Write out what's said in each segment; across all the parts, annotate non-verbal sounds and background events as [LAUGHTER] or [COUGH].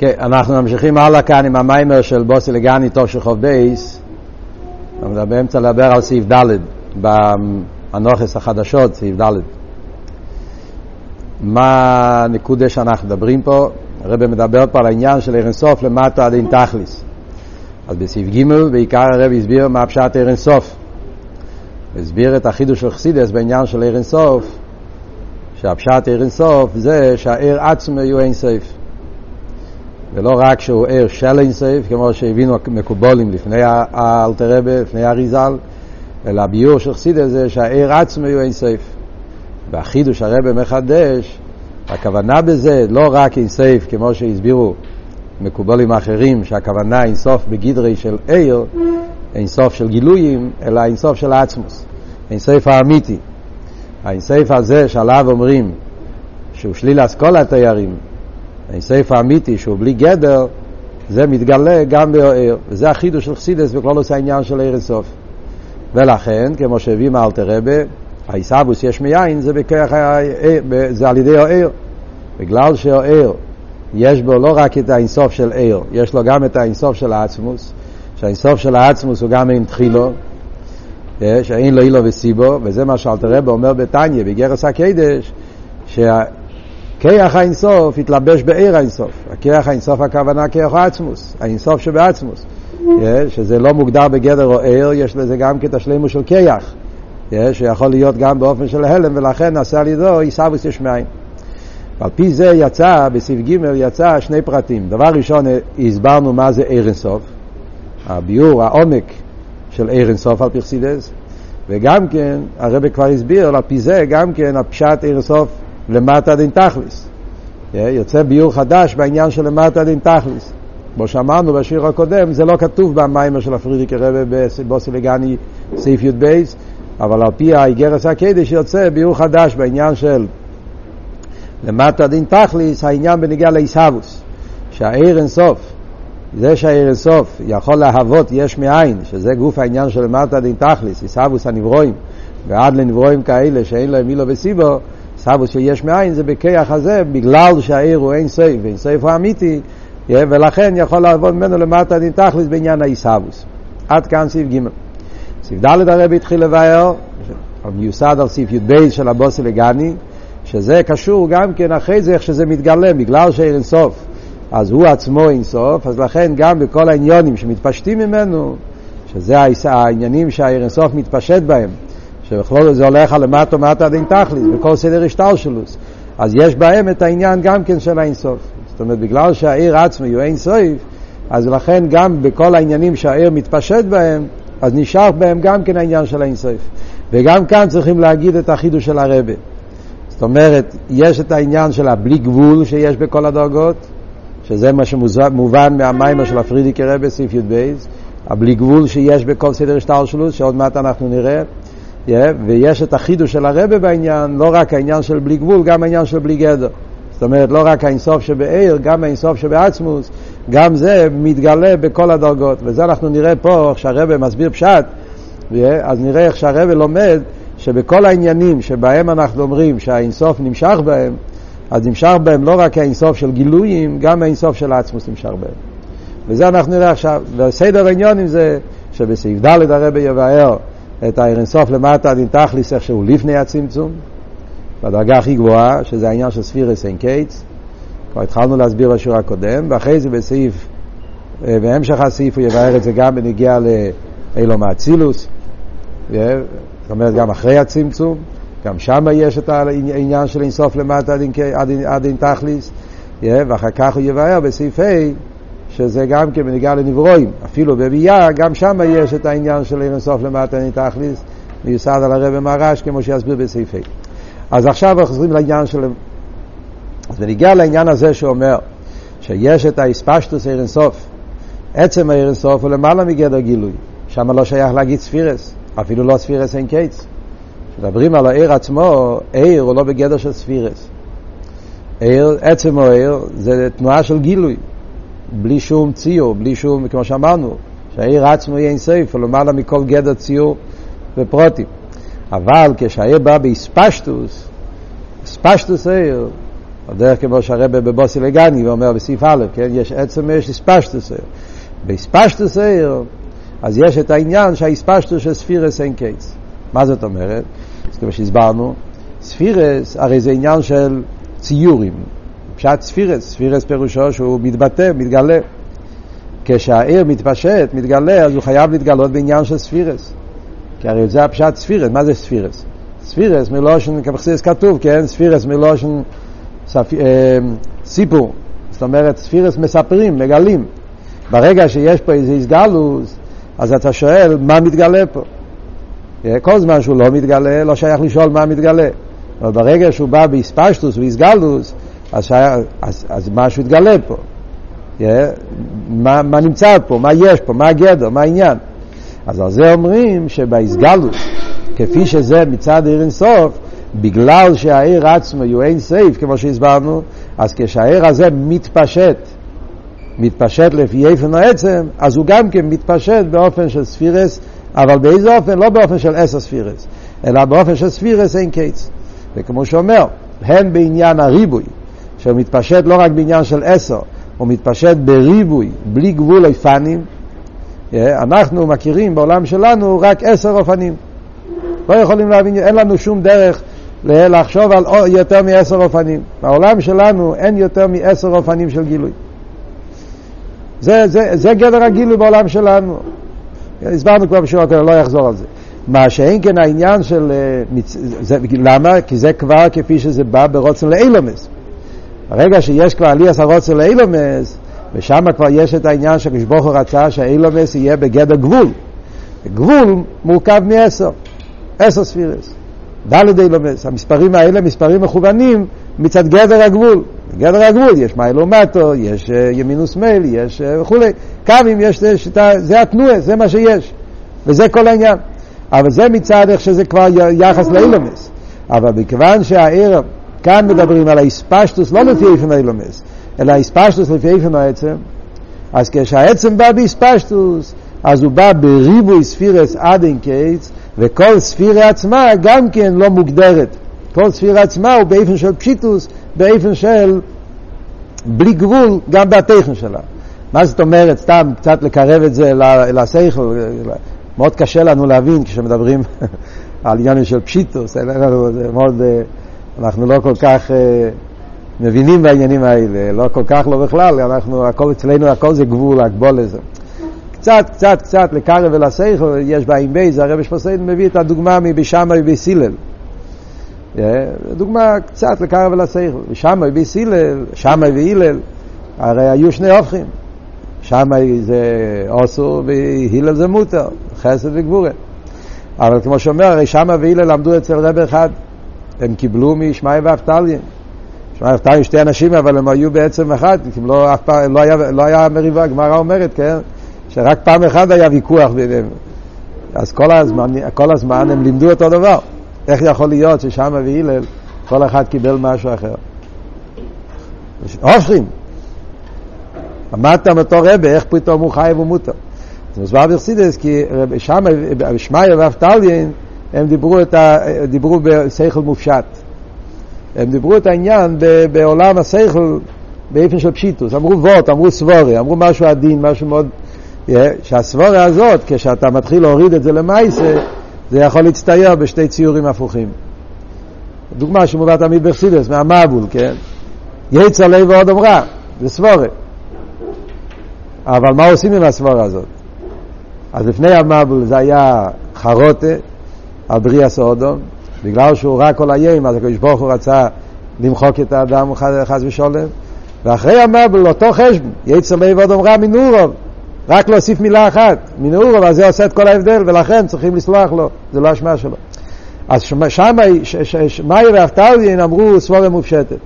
כן, אנחנו ממשיכים הלאה כאן עם המאמר של באתי לגני תוו שין חוף בייס. אנחנו באמצע לדבר על סעיף ד' בנוכס החדשות, סעיף ד'. מה הנקודה שאנחנו מדברים פה? הרבי מדבר פה על העניין של אור אין סוף למטה עד אין תכלית. אז בסעיף ג' בעיקר הרבי הסביר מה פשט אור אין סוף. הסביר את החידוש של חסידות בעניין של אור אין סוף, שהפשט ערן סוף זה שהער עצמו יהיו אין סוף. ולא רק שהוא ער של אינסוף, כמו שהבינו מקובולים לפני האלתרבה, לפני האריזל, אלא הביור של חסידה זה שהער עצמו הוא אינסוף. והחידוש הרבה מחדש, הכוונה בזה לא רק אינסוף, כמו שהסבירו מקובולים האחרים, שהכוונה אינסוף בגדרי של ער, אינסוף של גילויים, אלא אינסוף של העצמוס, אינסוף האמיתי. האינסוף הזה שעליו אומרים שהוא שליל אסכולת תיירים, האינסוף האמיתי שהוא בלי גדר, זה מתגלה גם באוהר, וזה החידוש של חסידס וכלל עושה העניין של ער אינסוף. ולכן, כמו שהביא מאלתר רבה, העיסאוווס יש מיין, זה, בכך, זה על ידי האוהר. בגלל שהאוהר יש בו לא רק את האינסוף של ער, יש לו גם את האינסוף של העצמוס, שהאינסוף של העצמוס הוא גם אין תחילו, שאין לו אילו וסיבו, וזה מה שאלתר רבה אומר בתניא, בגרס הקדש. כיח האינסוף התלבש בעיר האינסוף. הכיח האינסוף הכוונה כיח העצמוס, האינסוף שבעצמוס. שזה לא מוגדר בגדר או עיר, יש לזה גם כתשלימו של כיח. שיכול להיות גם באופן של הלם, ולכן נעשה על ידו עיסאוויס יש מאין. על פי זה יצא, בסעיף ג' יצא שני פרטים. דבר ראשון, הסברנו מה זה עיר אינסוף. הביור, העומק של עיר אינסוף על פרסידס. וגם כן, הרב כבר הסביר, על פי זה גם כן הפשט עיר אינסוף למטה דין תכליס. יוצא ביור חדש בעניין של למטה דין תכליס. כמו שאמרנו בשיר הקודם, זה לא כתוב במיימר של הפרידיקי רבה בבוסילגני סעיף י"ב, אבל על פי האיגרס הקדש יוצא ביור חדש בעניין של למטה דין תכליס, העניין בנגיע לעיסאוווס, שהעיר אינסוף, זה שהעיר אינסוף יכול להוות יש מאין, שזה גוף העניין של למטה דין תכליס, עיסאוווס הנברואים, ועד לנברואים כאלה שאין להם מילו וסיבו, סבוס שיש מאין זה בכיח הזה, בגלל שהעיר הוא אין סייף, ואין סייף הוא אמיתי, ולכן יכול לעבוד ממנו למטה דין תכלס בעניין האיסאוווס. עד כאן סעיף ג'. סעיף ד' הרבי התחיל לבאר, מיוסד על סעיף י"ב של הבוסי לגני, שזה קשור גם כן אחרי זה איך שזה מתגלה, בגלל שאין אינסוף, אז הוא עצמו אינסוף, אז לכן גם בכל העניונים שמתפשטים ממנו, שזה העניינים שהעיר אינסוף מתפשט בהם, שבכלול זה הולך על למטה ומטה דין תכלית, בכל סדר השטלשלוס. אז יש בהם את העניין גם כן של האינסוף. זאת אומרת, בגלל שהעיר עצמו הוא אינסוף, אז לכן גם בכל העניינים שהעיר מתפשט בהם, אז נשאר בהם גם כן העניין של האינסוף. וגם כאן צריכים להגיד את החידוש של הרבה. זאת אומרת, יש את העניין של הבלי גבול שיש בכל הדרגות, שזה מה שמובן מהמיימר של הפרידיקי רבה, סעיף י"ב, הבלי גבול שיש בכל סדר השטלשלוס, שעוד מעט אנחנו נראה. Yeah, ויש את החידוש של הרבה בעניין, לא רק העניין של בלי גבול, גם העניין של בלי גדר. זאת אומרת, לא רק האינסוף שבעיר, גם האינסוף שבעצמוס, גם זה מתגלה בכל הדרגות. וזה אנחנו נראה פה, איך שהרבי מסביר פשט, אז נראה איך שהרבי לומד שבכל העניינים שבהם אנחנו אומרים שהאינסוף נמשך בהם, אז נמשך בהם לא רק האינסוף של גילויים, גם האינסוף של העצמות נמשך בהם. וזה אנחנו נראה עכשיו. וסדר העניינים זה שבסעיף ד' הרבי יבאר את האור אין סוף למטה עד אין תכלית איך שהוא לפני הצמצום, בדרגה הכי גבוהה, שזה העניין של ספירות אין קץ. כבר התחלנו להסביר בשיעור הקודם, ואחרי זה בסעיף, בהמשך הסעיף הוא יבהר את זה גם בנגיע לאילום האצילוס, זאת אומרת גם אחרי הצמצום, גם שם יש את העניין של אינסוף למטה עד דין תכליס, ואחר כך הוא יבהר בסעיף ה' שזה גם כן בניגע לנברואים, אפילו בביאה, גם שם יש את העניין של אין סוף למטה אין תכליס, מיוסד על הרב מרש, כמו שיסביר בסעיף אז עכשיו אנחנו חוזרים לעניין של... אז בניגע לעניין הזה שאומר שיש את האספשטוס אין סוף, עצם האין סוף הוא למעלה מגדר גילוי, שם לא שייך להגיד ספירס, אפילו לא ספירס אין קץ. כשמדברים על העיר עצמו, עיר הוא לא בגדר של ספירס. עיר, עצם העיר זה תנועה של גילוי. בלי שום ציור, בלי שום, כמו שאמרנו, שהעיר עצמו יהיה אינסוף, למעלה מכל גדר ציור ופרוטים. אבל כשהעיר בא באספשטוס, אספשטוס העיר, הדרך כמו שהרבא בבוסי לגני ואומר בסעיף א', כן, יש עצם ויש איספשטוס עיר. באיספשטוס עיר, אז יש את העניין שהאיספשטוס של ספירס אין קץ. מה זאת אומרת? אז כמו שהסברנו, ספירס הרי זה עניין של ציורים. פשט ספירס, ספירס פירושו שהוא מתבטא, מתגלה. כשהאור מתפשט, מתגלה, אז הוא חייב להתגלות בעניין של ספירות. כי הרי זה הפשט ספירות, מה זה ספירות? ספירות מלשון, כמו בחסידות כתוב, כן? ספירות מלשון ספ... אה, סיפור. זאת אומרת, ספירות מספרים, מגלים. ברגע שיש פה איזה התגלות, אז אתה שואל, מה מתגלה פה? אה, כל זמן שהוא לא מתגלה, לא שייך לשאול מה מתגלה. אבל ברגע שהוא בא בהתפשטות והתגלות, אז, אז, אז משהו יתגלה פה. Yeah, מה, מה נמצא פה, מה יש פה, מה הגדר, מה העניין. אז על זה אומרים שבאיסגלוס, כפי שזה מצד עיר אינסוף, בגלל שהעיר עצמו הוא אין סייף, כמו שהסברנו, אז כשהעיר הזה מתפשט, מתפשט לפי איפן העצם, אז הוא גם כן מתפשט באופן של ספירס, אבל באיזה אופן? לא באופן של עשר ספירס, אלא באופן של ספירס אין קץ. וכמו שאומר, הן בעניין הריבוי, שהוא מתפשט לא רק בעניין של עשר, הוא מתפשט בריבוי, בלי גבול אופנים. אנחנו מכירים בעולם שלנו רק עשר אופנים. לא יכולים להבין, אין לנו שום דרך לחשוב על יותר מעשר אופנים. בעולם שלנו אין יותר מעשר אופנים של גילוי. זה, זה, זה גדר הגילוי בעולם שלנו. הסברנו כבר בשירות, אני לא אחזור על זה. מה שאין כן העניין של... אה, זה, למה? כי זה כבר כפי שזה בא ברוצן לאילומס. ברגע שיש כבר עליאס הרוצן לאילומס, ושם כבר יש את העניין שהקדוש רצה שהאילומס יהיה בגדר גבול. גבול מורכב מעשר, עשר ספירס. דלת אילומס, המספרים האלה מספרים מכוונים מצד גדר הגבול. גדר הגבול יש מיילו מטו, יש אה, ימין ושמאל, יש אה, וכולי. קווים, יש, זה התנועה, זה מה שיש. וזה כל העניין. אבל זה מצד איך שזה כבר יחס לאילומס. אבל מכיוון שהעיר, כאן מדברים על האספשטוס, לא לפי איפן האילומס, אלא האספשטוס לפי איפן העצם, אז כשהעצם בא באספשטוס, אז הוא בא בריבוי ספירס עד אין קיץ, וכל ספירה עצמה גם כן לא מוגדרת. כל ספירה עצמה הוא באיפן של פשיטוס, באיפן של בלי גבול, גם בתכן שלה. מה זאת אומרת, סתם קצת לקרב את זה לשכל, מאוד קשה לנו להבין כשמדברים [LAUGHS] על עניינים של פשיטוס, זה מאוד, אה, אנחנו לא כל כך אה, מבינים בעניינים האלה, לא כל כך לא בכלל, אנחנו, הכל אצלנו, הכל זה גבול, הגבול לזה. קצת, קצת, קצת לקרב ולסייכל, יש בעין בייז, הרבי שפוסיין מביא את הדוגמה מבשמה ובסילל. דוגמה קצת לקרב ולסייכל. בשמה ובסילל, שמה והילל, הרי היו שני הופכים. שמה זה אוסו והילל זה מותר, חסד וגבורה. אבל כמו שאומר, הרי שמה והילל למדו אצל רב אחד. הם קיבלו משמעי ואבטליה. שמעי ואבטליה שתי אנשים, אבל הם היו בעצם אחד, כי לא, אף פעם, לא, היה, לא היה מריבה, גמרא אומרת, כן? שרק פעם אחת היה ויכוח ביניהם. אז כל הזמן, כל הזמן הם לימדו אותו דבר. איך יכול להיות ששם והילל כל אחד קיבל משהו אחר? הופכים. למדת מאותו רבה, איך פתאום הוא חי ומותר. זה מסבר ברסידס, כי שם, שמעיה ואפתליין, הם דיברו, את ה, דיברו בשכל מופשט. הם דיברו את העניין בעולם השכל באופן של פשיטוס. אמרו וורט, אמרו סבורי, אמרו משהו עדין, משהו מאוד... שהסבורה הזאת, כשאתה מתחיל להוריד את זה למעשה, זה יכול להצטייר בשתי ציורים הפוכים. דוגמה שמובא תמיד בחסידס, מהמבול, כן? יצר לב ועוד אמרה, זה סבורה. אבל מה עושים עם הסבורה הזאת? אז לפני המבול זה היה חרוטה על בריאה סודום, בגלל שהוא רע כל היום, אז הקדוש ברוך הוא רצה למחוק את האדם חס ושולם, ואחרי המבול אותו חשבון, יצר לב ועוד אמרה מנורוב, רק להוסיף מילה אחת, מנעור, אבל זה עושה את כל ההבדל, ולכן צריכים לסלוח לו, זה לא אשמה שלו. אז שם מאי ואפתליין אמרו סבורה מופשטת.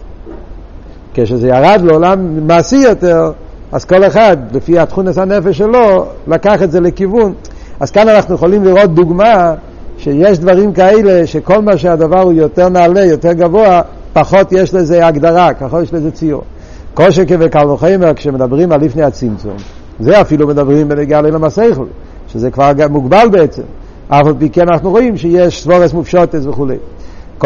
כשזה ירד לעולם מעשי יותר, אז כל אחד, לפי התכונס הנפש שלו, לקח את זה לכיוון. אז כאן אנחנו יכולים לראות דוגמה שיש דברים כאלה שכל מה שהדבר הוא יותר נעלה, יותר גבוה, פחות יש לזה הגדרה, ככה יש לזה ציור. שכן וקל וחמר, כשמדברים על לפני הצמצום, זה אפילו מדברים בנגיעה לעילם השכל, שזה כבר מוגבל בעצם. אף על פי כן אנחנו רואים שיש סבורס מופשוטס וכולי.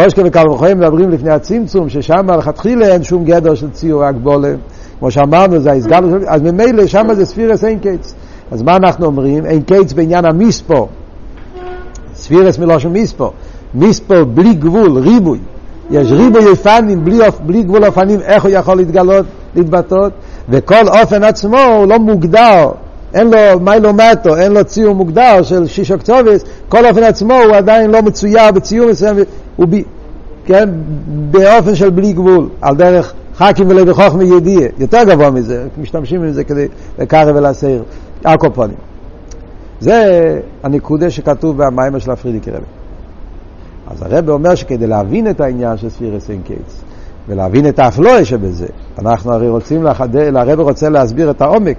שכן וקל וחיים מדברים לפני הצמצום, ששם לכתחילה אין שום גדר של ציור רק בולם. כמו שאמרנו, זה ההסגלות, אז ממילא שם זה ספירס אין קץ. אז מה אנחנו אומרים? אין קץ בעניין המספור. ספירס מלושן מספור. מספור בלי גבול, ריבוי. יש ריבוי אופנים, בלי, בלי גבול אופנים, איך הוא יכול להתגלות, להתבטאות? וכל אופן עצמו הוא לא מוגדר, אין לו מיילו מטו, אין לו ציור מוגדר של שישו קצובס, כל אופן עצמו הוא עדיין לא מצויר בציור מסוים, הוא ב, כן, באופן של בלי גבול, על דרך חכים ולא בחוכמי ידיעה, יותר גבוה מזה, משתמשים בזה כדי לקרב ולעשר, הקופונים. זה הנקודה שכתוב במאמר של הפרידיקער רבי. אז הרבי אומר שכדי להבין את העניין של ספירות אין קץ, ולהבין את ההפלאה שבזה, אנחנו הרי רוצים לחדל, הרבי רוצה להסביר את העומק,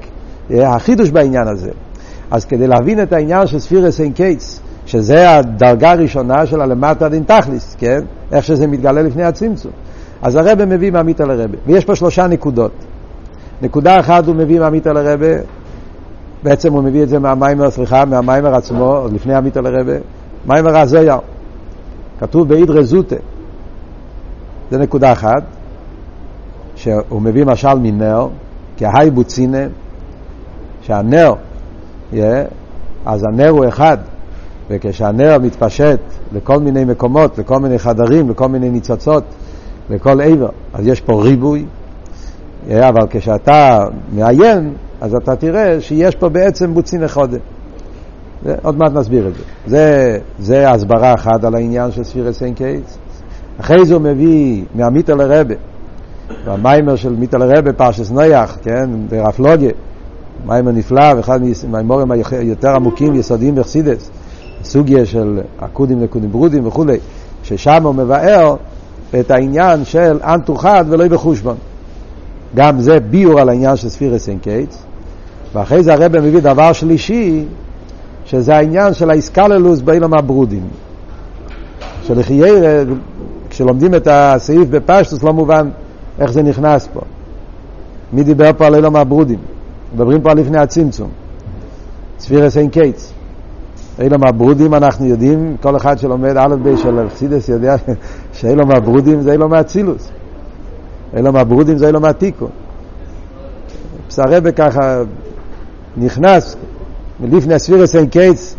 החידוש בעניין הזה. אז כדי להבין את העניין של ספירות אין קץ, שזה הדרגה הראשונה של הלמטה אין תכלית, כן? איך שזה מתגלה לפני הצמצום. אז הרבי מביא מעמית על הרבה, ויש פה שלושה נקודות. נקודה אחת הוא מביא מעמית על הרבה, בעצם הוא מביא את זה מהמיימר, סליחה, מהמיימר עצמו, עוד לפני עמית על הרבה, מיימר הזויר. כתוב באיד רזוטה. זה נקודה אחת, שהוא מביא משל מנר, כהי בוצינה, שהנר, yeah, אז הנר הוא אחד, וכשהנר מתפשט לכל מיני מקומות, לכל מיני חדרים, לכל מיני ניצוצות, לכל עבר, אז יש פה ריבוי, yeah, אבל כשאתה מעיין, אז אתה תראה שיש פה בעצם בוצין אחד. עוד מעט נסביר את זה. זה, זה הסברה אחת על העניין של ספירס אין קייס. אחרי זה הוא מביא מהמיטה לרבה, והמיימר של מיטה לרבה, פרשס נויח, כן, ברפלוגיה, מיימר נפלא, ואחד מהמיימורים היותר עמוקים, יסודיים בחסידס, סוגיה של עקודים לקודים ברודים וכולי, ששם הוא מבאר את העניין של אנת הוא חד ולא בחושבן. גם זה ביאור על העניין של ספירות אין קץ, ואחרי זה הרבי מביא דבר שלישי, שזה העניין של ההתכללות בעולם הברודים. שלכאורה, כשלומדים את הסעיף בפשטות לא מובן איך זה נכנס פה. מי דיבר פה על עולם הברודים? מדברים פה על לפני הצמצום. ספירות אין קץ. עולם הברודים אנחנו יודעים, כל אחד שלומד א' ב' של חסידות יודע [LAUGHS] שעולם הברודים זה עולם האצילות. עולם הברודים זה עולם התיקון. פה הרבי ככה נכנס מלפני הספירות אין קץ,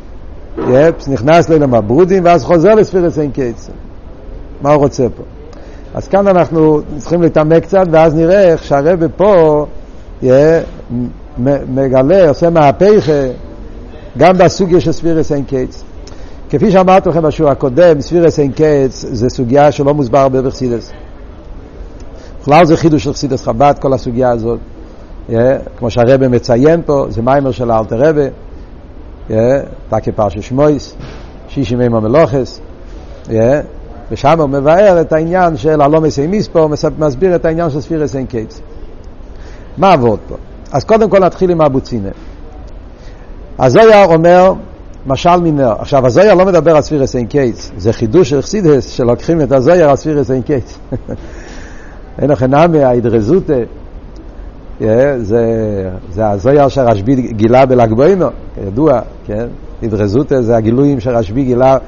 נכנס לעולם הברודים ואז חוזר לספירות אין קץ. מה הוא רוצה פה? אז כאן אנחנו צריכים להתעמק קצת ואז נראה איך שהרבי פה מגלה, עושה מהפכה גם בסוגיה של ספירות אין קץ. כפי שאמרתי לכם בשיעור הקודם, ספירות אין קץ זה סוגיה שלא מוסבר הרבה בחסידות. בכלל זה חידוש של חסידות חב"ד, כל הסוגיה הזאת. כמו שהרבי מציין פה, זה מאמר של האלטער רבי. תקי פרשת שמות, שישים המה מלכות, ושם הוא מבאר את העניין של עלמות אין מספר, מסביר את העניין של ספירות אין קץ. מה עבוד פה? אז קודם כל נתחיל עם הבוצינא. הזוהר אומר, משל מנר. עכשיו, הזוהר לא מדבר על ספירות אין קץ, זה חידוש של חסידות שלוקחים את הזוהר על ספירות אין קץ. [LAUGHS] אין לכם נמי, האדרא זוטא. זה, זה הזוהר שרשב"י גילה בל"ג בעומר, כידוע, כן? אדרא זוטא זה הגילויים שרשב"י גילה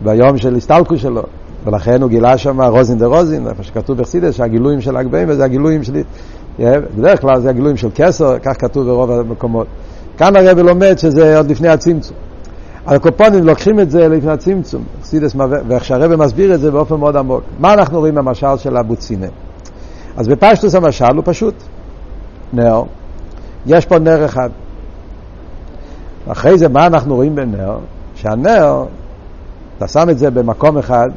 ביום של הסטלקו שלו, ולכן הוא גילה שם רוזין דה רוזין, איפה שכתוב בחסידס, שהגילויים של ל"ג בעומר זה הגילויים של... בדרך כלל זה הגילויים של כסר, כך כתוב ברוב המקומות. כאן הרב לומד שזה עוד לפני הצמצום. הקופונים לוקחים את זה לפני הצמצום, ואיך שהרב מסביר את זה באופן מאוד עמוק. מה אנחנו רואים במשל של אבוצינה? אז בפשטוס המשל הוא פשוט. נר, יש פה נר אחד. אחרי זה, מה אנחנו רואים בנר? שהנר, אתה שם את זה במקום אחד,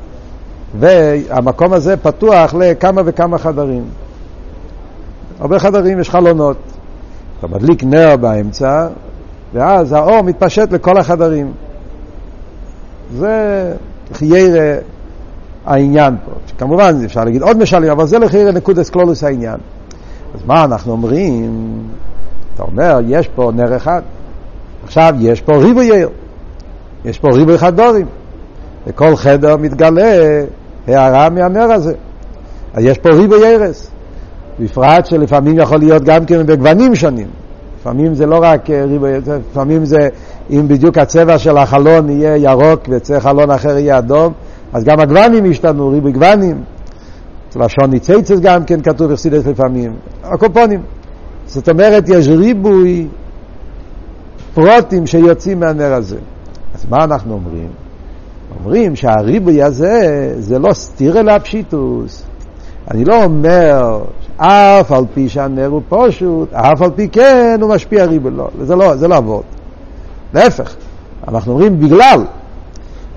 והמקום הזה פתוח לכמה וכמה חדרים. הרבה חדרים, יש חלונות. אתה מדליק נר באמצע, ואז האור מתפשט לכל החדרים. זה חיירה העניין פה. כמובן, אפשר להגיד עוד משלים, אבל זה לחיירה נקודס קלולוס העניין. אז מה אנחנו אומרים? אתה אומר, יש פה נר אחד. עכשיו יש פה ריבוי עיר. יש פה ריבוי חדורים. וכל חדר מתגלה הערה מהנר הזה. אז יש פה ריבוי ערס. בפרט שלפעמים יכול להיות גם כן בגוונים שונים. לפעמים זה לא רק ריבוי, לפעמים זה, אם בדיוק הצבע של החלון יהיה ירוק וצבע חלון אחר יהיה אדום, אז גם הגוונים השתנו, ריבוי גוונים. לשון ניצייצס גם כן כתוב אכסידס לפעמים, הקופונים. זאת אומרת, יש ריבוי פרוטים שיוצאים מהנר הזה. אז מה אנחנו אומרים? אומרים שהריבוי הזה זה לא סתיר אלא פשיטוס. אני לא אומר אף על פי שהנר הוא פשוט, אף על פי כן הוא משפיע ריבוי. לא, זה לא, זה לא עבוד. להפך, אנחנו אומרים בגלל,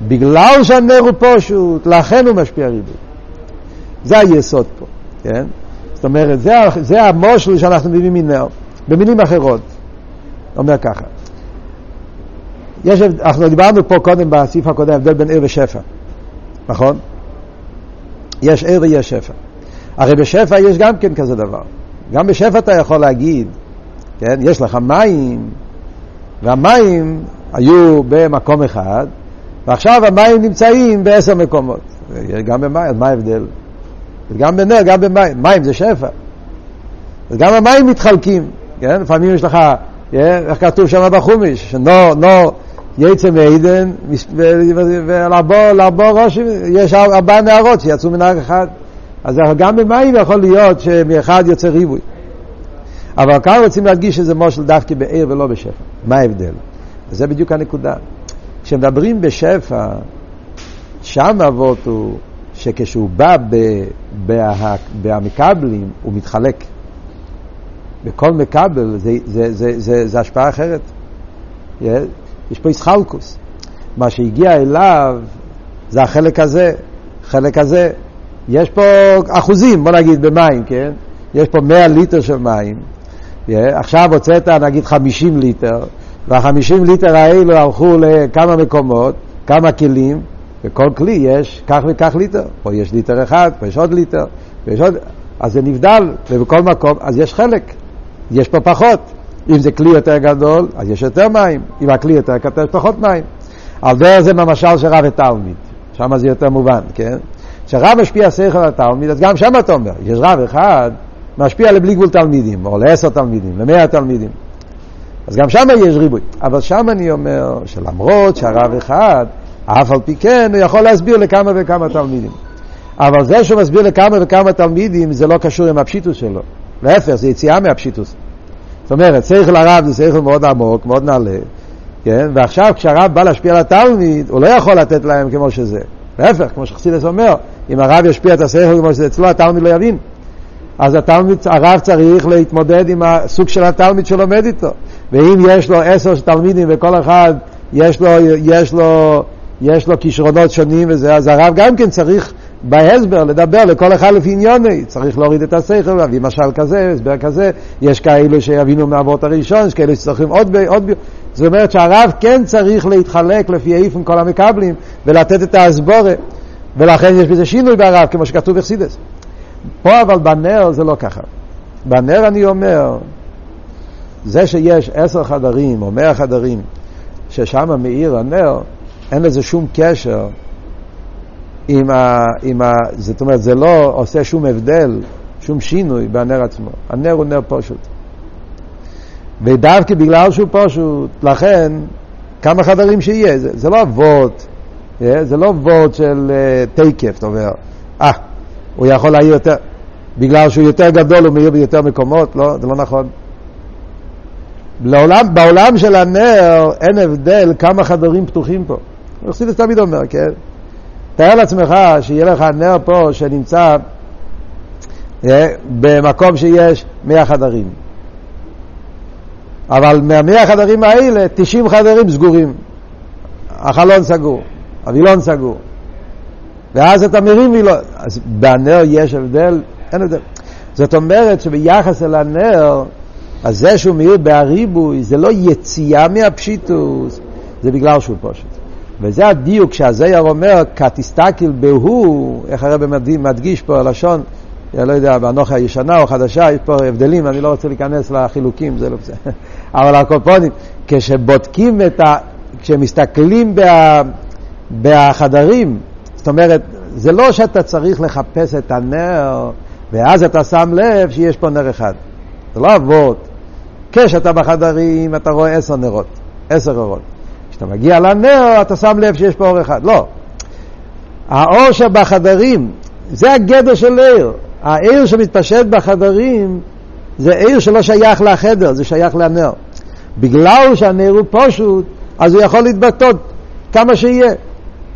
בגלל שהנר הוא פשוט, לכן הוא משפיע ריבוי. זה היסוד פה, כן? זאת אומרת, זה, זה המושל שאנחנו מביאים מנר. במילים אחרות, אומר ככה. יש, אנחנו דיברנו פה קודם בסעיף הקודם, הבדל בין עיר ושפע, נכון? יש עיר ויש שפע. הרי בשפע יש גם כן כזה דבר. גם בשפע אתה יכול להגיד, כן, יש לך מים, והמים היו במקום אחד, ועכשיו המים נמצאים בעשר מקומות. גם במים, מה ההבדל? גם בנר, גם במים. מים זה שפע. אז גם המים מתחלקים, כן? לפעמים יש לך, איך כתוב שם בחומיש, נו, נו, יצא מעדן, ולבור ראש, יש ארבע נערות שיצאו מנהר אחד. אז גם במים יכול להיות שמאחד יוצא ריבוי. אבל כאן רוצים להדגיש שזה מושל דווקא בעיר ולא בשפע. מה ההבדל? זה בדיוק הנקודה. כשמדברים בשפע, שם אבות הוא שכשהוא בא במקבלים, הוא מתחלק. בכל מקבל זה, זה, זה, זה, זה השפעה אחרת. יש פה איסחלקוס. מה שהגיע אליו זה החלק הזה, חלק הזה. יש פה אחוזים, בוא נגיד, במים, כן? יש פה 100 ליטר של מים. עכשיו הוצאת נגיד 50 ליטר, וה-50 ליטר האלו הלכו לכמה מקומות, כמה כלים, בכל כלי יש כך וכך ליטר. פה יש ליטר אחד, פה יש עוד ליטר, ויש עוד... אז זה נבדל, ובכל מקום, אז יש חלק. יש פה פחות. אם זה כלי יותר גדול, אז יש יותר מים. אם הכלי יותר קטן, יש פחות מים. על דרך זה במשל של רב ותלמיד. שם זה יותר מובן, כן? כשרב משפיע שכל על התלמיד, אז גם שם אתה אומר, יש רב אחד משפיע לבלי גבול תלמידים, או לעשר תלמידים, למאה תלמידים. אז גם שם יש ריבוי. אבל שם אני אומר שלמרות שהרב אחד, אף על פי כן הוא יכול להסביר לכמה וכמה תלמידים. אבל זה שהוא מסביר לכמה וכמה תלמידים זה לא קשור עם הפשיטוס שלו. להפך, זה יציאה מהפשיטוס. זאת אומרת, שכל הרב זה שכל מאוד עמוק, מאוד נעלה, כן? ועכשיו כשהרב בא להשפיע על התלמיד, הוא לא יכול לתת להם כמו שזה. להפך, כמו שחסידס אומר, אם הרב ישפיע את השכל כמו שזה אצלו, התלמיד לא יבין. אז התלמיד, הרב צריך להתמודד עם הסוג של התלמיד שלומד איתו. ואם יש לו עשר תלמידים וכל אחד יש לו, יש לו, יש לו כישרונות שונים וזה, אז הרב גם כן צריך בהסבר לדבר לכל אחד לפי עניוני, צריך להוריד את השכל, להביא משל כזה, הסבר כזה, יש כאלו שיבינו מהאבות הראשון, יש כאלו שצריכים עוד, עוד, זאת אומרת שהרב כן צריך להתחלק לפי איפן כל המקבלים ולתת את ההסבורה, ולכן יש בזה שינוי ברב, כמו שכתוב בחסידס. פה אבל בנר זה לא ככה. בנר אני אומר, זה שיש עשר חדרים או מאה חדרים, ששם מאיר הנר, אין לזה שום קשר עם ה, עם ה... זאת אומרת, זה לא עושה שום הבדל, שום שינוי בנר עצמו. הנר הוא נר פשוט. ודווקא בגלל שהוא פשוט, לכן, כמה חדרים שיהיה, זה, זה לא אבות, אה, זה לא אבות של uh, תקף, אתה אומר, אה, הוא יכול להעיר יותר, בגלל שהוא יותר גדול הוא מאיר ביותר מקומות, לא, זה לא נכון. לעולם, בעולם של הנר אין הבדל כמה חדרים פתוחים פה. חסידס תמיד אומר, כן? תאר לעצמך שיהיה לך נר פה שנמצא אה, במקום שיש מאה חדרים. אבל מהמאה חדרים האלה, תשעים חדרים סגורים. החלון סגור, הווילון סגור. ואז אתה מרים וילון. אז בנר יש הבדל? אין הבדל. זאת אומרת שביחס אל הנר, אז זה שהוא מאיר בהריבוי, זה לא יציאה מהפשיטוס, זה בגלל שהוא פושט. וזה הדיוק שהזייר אומר, כתסתכל בהו, איך הרב מדגיש פה הלשון, אני לא יודע, באנוכה הישנה או חדשה, יש פה הבדלים, אני לא רוצה להיכנס לחילוקים, זה לא בסדר. [LAUGHS] אבל הקופונים, כשבודקים את ה... כשמסתכלים בה, בחדרים, זאת אומרת, זה לא שאתה צריך לחפש את הנר, ואז אתה שם לב שיש פה נר אחד. זה לא אבות. כשאתה בחדרים, אתה רואה עשר נרות, עשר אורות. כשאתה מגיע לנר, אתה שם לב שיש פה אור אחד. לא. האור שבחדרים, זה הגדר של עיר. העיר שמתפשט בחדרים זה עיר שלא שייך לחדר, זה שייך לנר. בגלל שהנר הוא פשוט, אז הוא יכול להתבטא כמה שיהיה.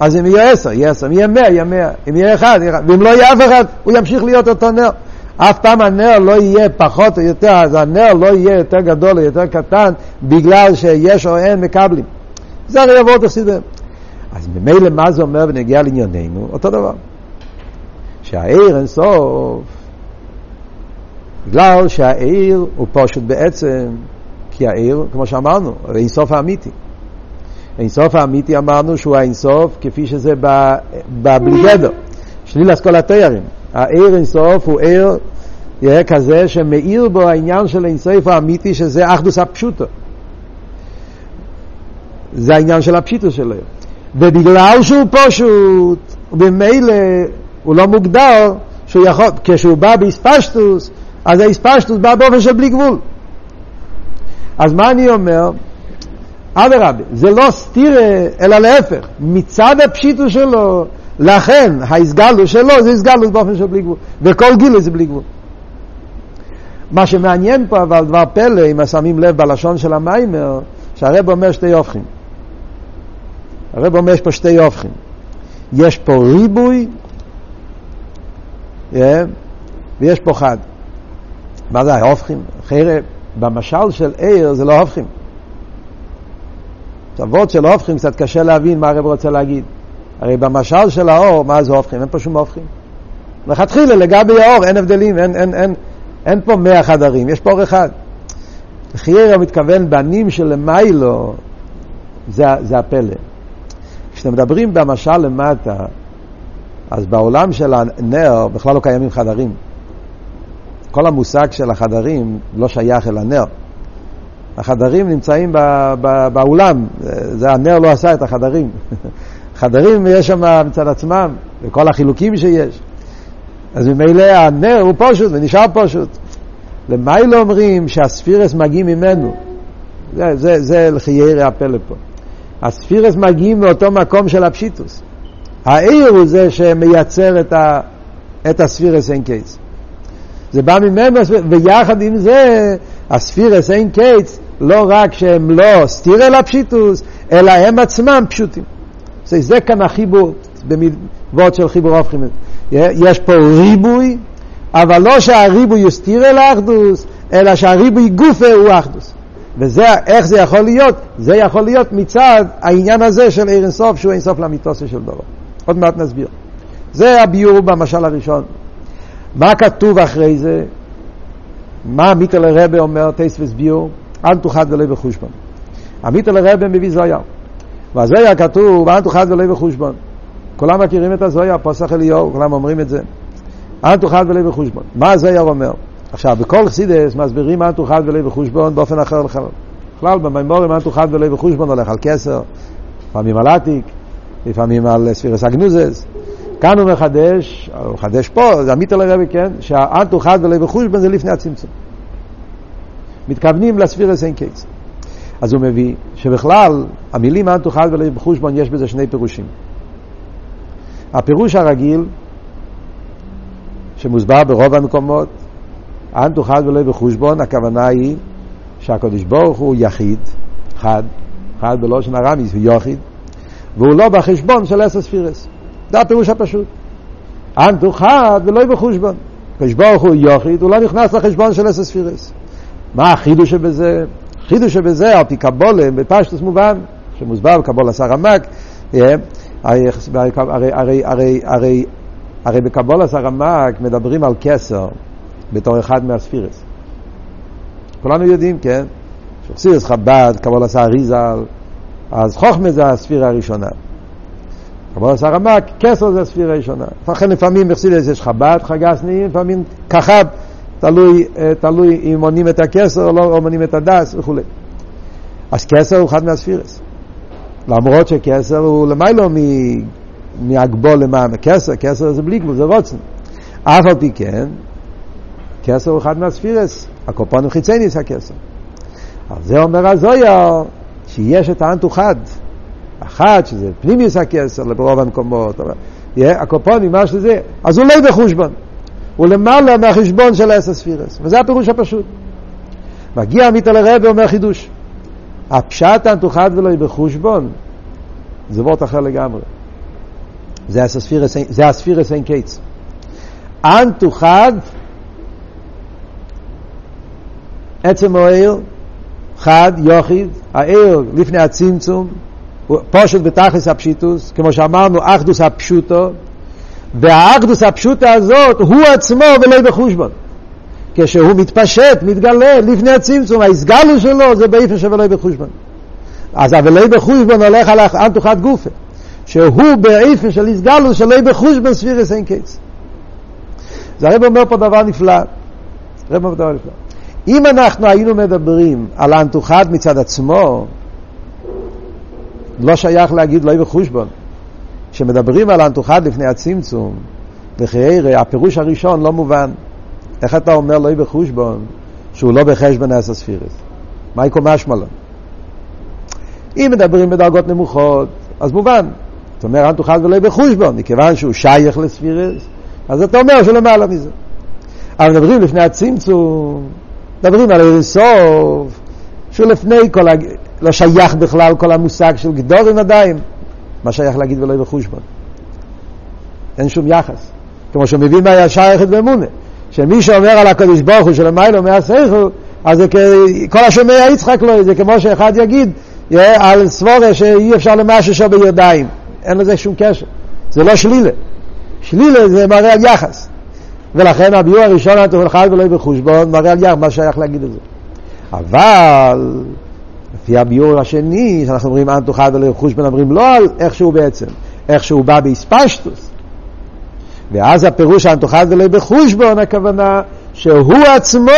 אז אם יהיה עשר, יהיה עשר, אם יהיה מאה, יהיה מאה, אם יהיה אחד, יהיה ואם לא יהיה אף אחד, הוא ימשיך להיות אותו נר. אף פעם הנר לא יהיה פחות או יותר, אז הנר לא יהיה יותר גדול או יותר קטן בגלל שיש או אין מקבלים. זה הרי יבוא תחסידם. אז ממילא מה זה אומר בנגיע לענייננו? אותו דבר. שהעיר אין סוף, בגלל שהעיר הוא פשוט בעצם, כי העיר, כמו שאמרנו, זה אינסוף האמיתי. אינסוף האמיתי אמרנו שהוא האינסוף כפי שזה בבלי גדר. שליל אסכול התיירים. העיר אינסוף הוא עיר יהיה כזה שמאיר בו העניין של אינסוף האמיתי שזה אחדוס הפשוטו. זה העניין של הפשיטו שלו. ובגלל שהוא פשוט, וממילא הוא לא מוגדר, שהוא יכול, כשהוא בא באספשטוס, אז האספשטוס בא באופן של בלי גבול. אז מה אני אומר? אדרבה, זה לא סתירה, אלא להפך. מצד הפשיטוס שלו, לכן ההסגלות שלו זה הסגלות באופן של בלי גבול. וכל גיל זה בלי גבול. מה שמעניין פה אבל דבר פלא, אם שמים לב בלשון של המיימר, שהרב אומר שתי הופכים. הרב אומר יש פה שתי הופכים. יש פה ריבוי yeah, ויש פה חד. מה זה ההופכים? אחרי, במשל של עיר זה לא הופכים. תשוות של הופכים קצת קשה להבין מה הרב רוצה להגיד. הרי במשל של האור, מה זה הופכים? אין פה שום הופכים. לכתחילה לגבי האור אין הבדלים, אין, אין, אין, אין פה מאה חדרים, יש פה אור אחד. חייר מתכוון בנים של למיילו, זה, זה הפלא. כשאתם מדברים במשל למטה, אז בעולם של הנר בכלל לא קיימים חדרים. כל המושג של החדרים לא שייך אל הנר. החדרים נמצאים ב, ב, באולם, זה הנר לא עשה את החדרים. [LAUGHS] חדרים יש שם מצד עצמם, וכל החילוקים שיש. אז ממילא הנר הוא פשוט ונשאר פשוט. למיילו אומרים שהספירס מגיעים ממנו. זה, זה, זה לחיירי הפלא פה. הספירות מגיעים מאותו מקום של הפשיטות. האור הוא זה שמייצר את, ה, את הספירות אין קץ. זה בא ממנו, ויחד עם זה, הספירות אין קץ, לא רק שהם לא סתירה לפשיטות, אלא הם עצמם פשוטים. זה, זה כאן החיבור, במידות של חיבור הופכים. יש פה ריבוי, אבל לא שהריבוי יסתיר אל האחדות, אלא שהריבוי גופה הוא אחדות. וזה, איך זה יכול להיות? זה יכול להיות מצד העניין הזה של עיר אינסוף, שהוא אינסוף לאמיתוסי של דבר. עוד מעט נסביר. זה הביור במשל הראשון. מה כתוב אחרי זה? מה מיטל הרבה אומר, טייס וסביור? אל תוחד ולא בחושבון. המיטל הרבה מביא זויר. והזויר כתוב, אל תוחד ולא בחושבון. כולם מכירים את הזויר, פוסח אליהו, כולם אומרים את זה. אל תוחד ולא בחושבון. מה הזויר אומר? עכשיו, בכל חסידס מסבירים מה תוכל ולא בחושבון באופן אחר לחלוטין. בכלל, במימורים מה תוכל ולא בחושבון הולך על כסר, לפעמים על עתיק, לפעמים על ספירס אגנוזס. כאן הוא מחדש, הוא מחדש פה, זה עמית על הרבי, כן, שהאן תוכל ולא בחושבון זה לפני הצמצום. מתכוונים לספירס אין קייס. אז הוא מביא שבכלל, המילים אן תוכל ולא בחושבון יש בזה שני פירושים. הפירוש הרגיל, שמוסבר ברוב המקומות, אנ תוכל ולא בחושבון, הכוונה היא שהקדוש ברוך הוא יחיד, חד, חד בלושן הרמיס, הוא יחיד, והוא לא בחשבון של עשר ספירס. זה הפירוש הפשוט. אנ תוכל ולא בחושבון. הקדוש ברוך הוא יחיד, הוא לא נכנס לחשבון של עשר ספירס. מה החידוש שבזה? חידוש שבזה, על פי קבולה, בפשטוס מובן, שמוסבר בקבולה סרמק, הרי, הרי, הרי, הרי, הרי בקבולה סרמק מדברים על כסר, בתור אחד מהספירס. כולנו יודעים, כן? שחסירס חב"ד, קבול עשה אריזל, אז חוכמה זה הספירה הראשונה. קבול עשה רמק, כסר זה הספירה הראשונה. לכן לפעמים בחסידס יש חב"ד, חגסני, לפעמים כחב, תלוי, אה, תלוי אם מונים את הכסר או לא מונים את הדס וכו'. אז כסר הוא אחד מהספירס. למרות שכסר הוא למיילו מהגבול למען כסר, כסר זה בלי גבול, זה רוצן. אף על פי כן, כסר הוא אחד מהספירס, הקופונים חיצייניס הכסר. על זה אומר הזויה, שיש את האנטו חד. החד, שזה פנימיוס הכסר ברוב המקומות, הקופונים, מה שזה, אז הוא לא בחושבון. הוא למעלה מהחשבון של עשר ספירס, וזה הפירוש הפשוט. מגיע עמית אל הרב ואומר חידוש. הפשט אנתוחד ולא בחושבון, זה וורט אחר לגמרי. זה הספירס, זה הספירס אין קיץ. אנתוחד, עצם העיר, חד, יוחיד, העיר לפני הצמצום, פושט בתכלס הפשיטוס, כמו שאמרנו, אחדוס הפשוטו, והאחדוס הפשוטה הזאת הוא עצמו ולא בחושבון. כשהוא מתפשט, מתגלה לפני הצמצום, ההסגלו שלו זה באיפן שבלוי בחושבון. אז הוולוי בחושבון הולך על אנתוחת גופה, שהוא באיפן של הסגלו שלוי בחושבון ספירס אין קץ. זה הרב אומר פה דבר נפלא. הרב אומר דבר נפלא. אם אנחנו היינו מדברים על האנתוחת מצד עצמו, לא שייך להגיד לא בחושבון. כשמדברים על האנתוחת לפני הצמצום, לחייר, הפירוש הראשון לא מובן. איך אתה אומר לא בחושבון שהוא לא בחשבון עשר ספירס? מה יקום משמע לו? אם מדברים בדרגות נמוכות, אז מובן. זאת אומרת, אנתוחת ולא בחושבון, מכיוון שהוא שייך לספירס, אז אתה אומר שהוא למעלה מזה. אבל מדברים לפני הצמצום, מדברים על אינסוף, שהוא לפני כל, ה... לא שייך בכלל כל המושג של גדורים עדיין. מה שייך להגיד ולא בחושבון? אין שום יחס. כמו שמבין מה שייכת באמונה. שמי שאומר על הקדוש ברוך הוא שלמיילו מהסייכו, אז זה כל השומע יצחק לו, זה כמו שאחד יגיד על סבורה שאי אפשר למשהו בידיים. אין לזה שום קשר. זה לא שלילה. שלילה זה מראה על יחס. ולכן הביאור הראשון התוכנית ולא בחושבון מראה על יחס, מה שייך להגיד את זה. אבל לפי הביאור השני, שאנחנו אומרים אנטו חד ולא חושבן, אומרים לא על איך שהוא בעצם, איך שהוא בא באספשטוס. ואז הפירוש אנטו חד ולא בחושבון, הכוונה שהוא עצמו,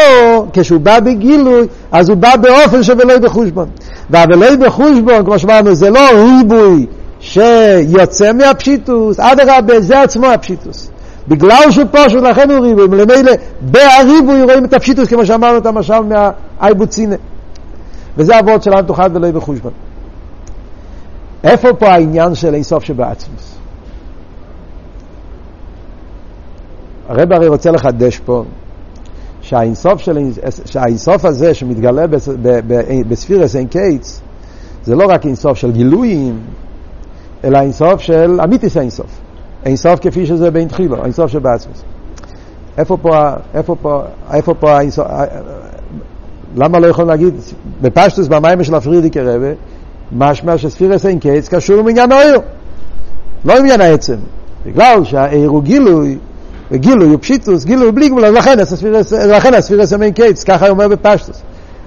כשהוא בא בגילוי, אז הוא בא באופן שבלא בחושבון. והבלא בחושבון, כמו שאמרנו, זה לא ריבוי שיוצא מהפשיטוס, אדרבה, זה עצמו הפשיטוס. בגלל שהוא פשוט, לכן הוא ריבוי, מלמילא בהריבוי רואים את הפשיטוס, כמו שאמרנו את המשל מהאייבוצינה. וזה הווארט של אנת הוא חד ולא בחושבן. איפה פה העניין של אינסוף שבעצמות? הרבי הרי רוצה לחדש פה שהאינסוף, של, שהאינסוף הזה שמתגלה בספירות אין קץ זה לא רק אינסוף של גילויים, אלא אינסוף של אמיתית אינסוף. אינסוף כפי שזה אין לו תחילה, אינסוף שבעצמות. איפה פה, איפה פה, איפה פה האינסוף, למה לא יכולים להגיד, בפשטוס במים של הפרידיקי רבה, משמע שספירס אין קץ קשור עם עניין האיר, לא עניין העצם. בגלל שהאיר הוא גילוי, וגילוי הוא פשיטוס, גילוי בלי גבול, לכן הספירס אין קץ, ככה אומר בפשטוס.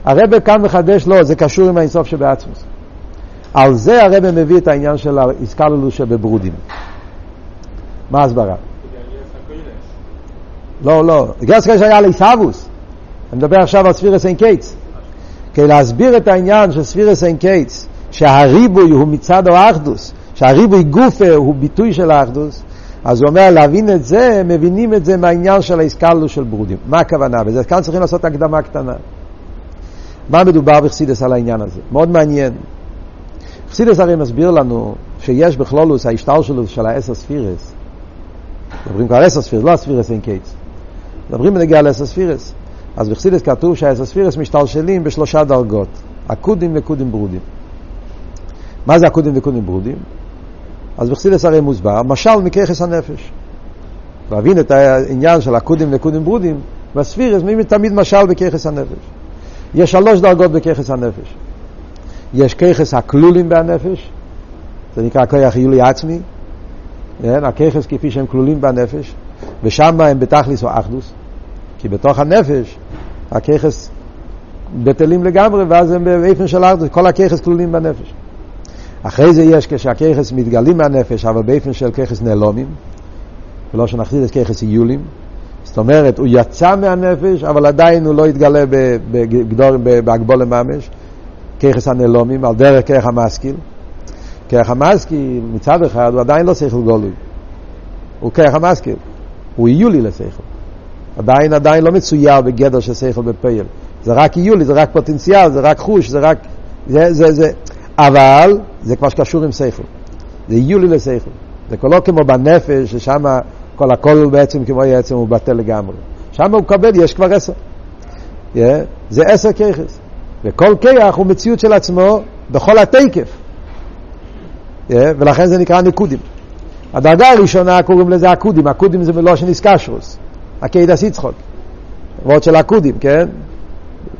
הרבה כאן מחדש, לא, זה קשור עם האינסוף שבעצמוס. על זה הרבה מביא את העניין של האיסקללוס שבברודים. מה ההסברה? לא, לא, איגרת הקודש היה לעיסאוווס. אני מדבר עכשיו על ספירות אין קץ. כדי להסביר את העניין של ספירות אין קץ, שהריבוי הוא מצד האחדות, שהריבוי גופה הוא ביטוי של האחדות, אז הוא אומר, להבין את זה, מבינים את זה מהעניין של ההתכללות של ברודים. מה הכוונה בזה? כאן צריכים לעשות הקדמה קטנה. מה מדובר בחסידות על העניין הזה? מאוד מעניין. חסידות הרי מסביר לנו שיש בכללות ההשתלשלות של העשר ספירות. מדברים כבר עשר ספירות, לא הספירות אין קץ. מדברים בנגיע לעשר ספירות. אז בחסידות כתוב שהעשר ספירות משתלשלים בשלושה דרגות, עקודים נקודים ברודים. מה זה עקודים נקודים ברודים? אז בחסידות הרי מוסבר, משל מכוחות הנפש. להבין את העניין של עקודים נקודים ברודים, בחסידות מביא תמיד משל בכוחות הנפש. יש שלוש דרגות בככס הנפש. יש ככס הכלולים בהנפש, זה נקרא כוח יולי עצמי? הככס כפי שהם כלולים בנפש, ושם הם בתכליס או אחדוס. כי בתוך הנפש הככס בטלים לגמרי, ואז הם באיפן של ארדוס, כל הככס כלולים בנפש. אחרי זה יש כשהככס מתגלים מהנפש, אבל באיפן של ככס נעלומים, ולא שנחזיר את ככס איולים. זאת אומרת, הוא יצא מהנפש, אבל עדיין הוא לא התגלה בהגבול לממש, ככס הנעלומים, על דרך כרך המשכיל. כרך המשכיל, מצד אחד, הוא עדיין לא שכל גולוי. הוא המשכיל, הוא איולי לשכל. עדיין עדיין לא מצויר בגדר של שכל בפייל. זה רק איולי, זה רק פוטנציאל, זה רק חוש, זה רק... זה, זה, זה. אבל זה כבר שקשור עם שכל. זה איולי לשכל. זה כבר לא כמו בנפש, ששם כל הכל בעצם כמו עצם הוא בטל לגמרי. שם הוא מקבל, יש כבר עשר. Yeah, זה עשר כיחס. וכל כיח הוא מציאות של עצמו בכל התקף. Yeah, ולכן זה נקרא ניקודים. הדרגה הראשונה קוראים לזה עקודים, עקודים זה מלושן איסקשרוס, הקיידס יצחוק, וורד של עקודים, כן?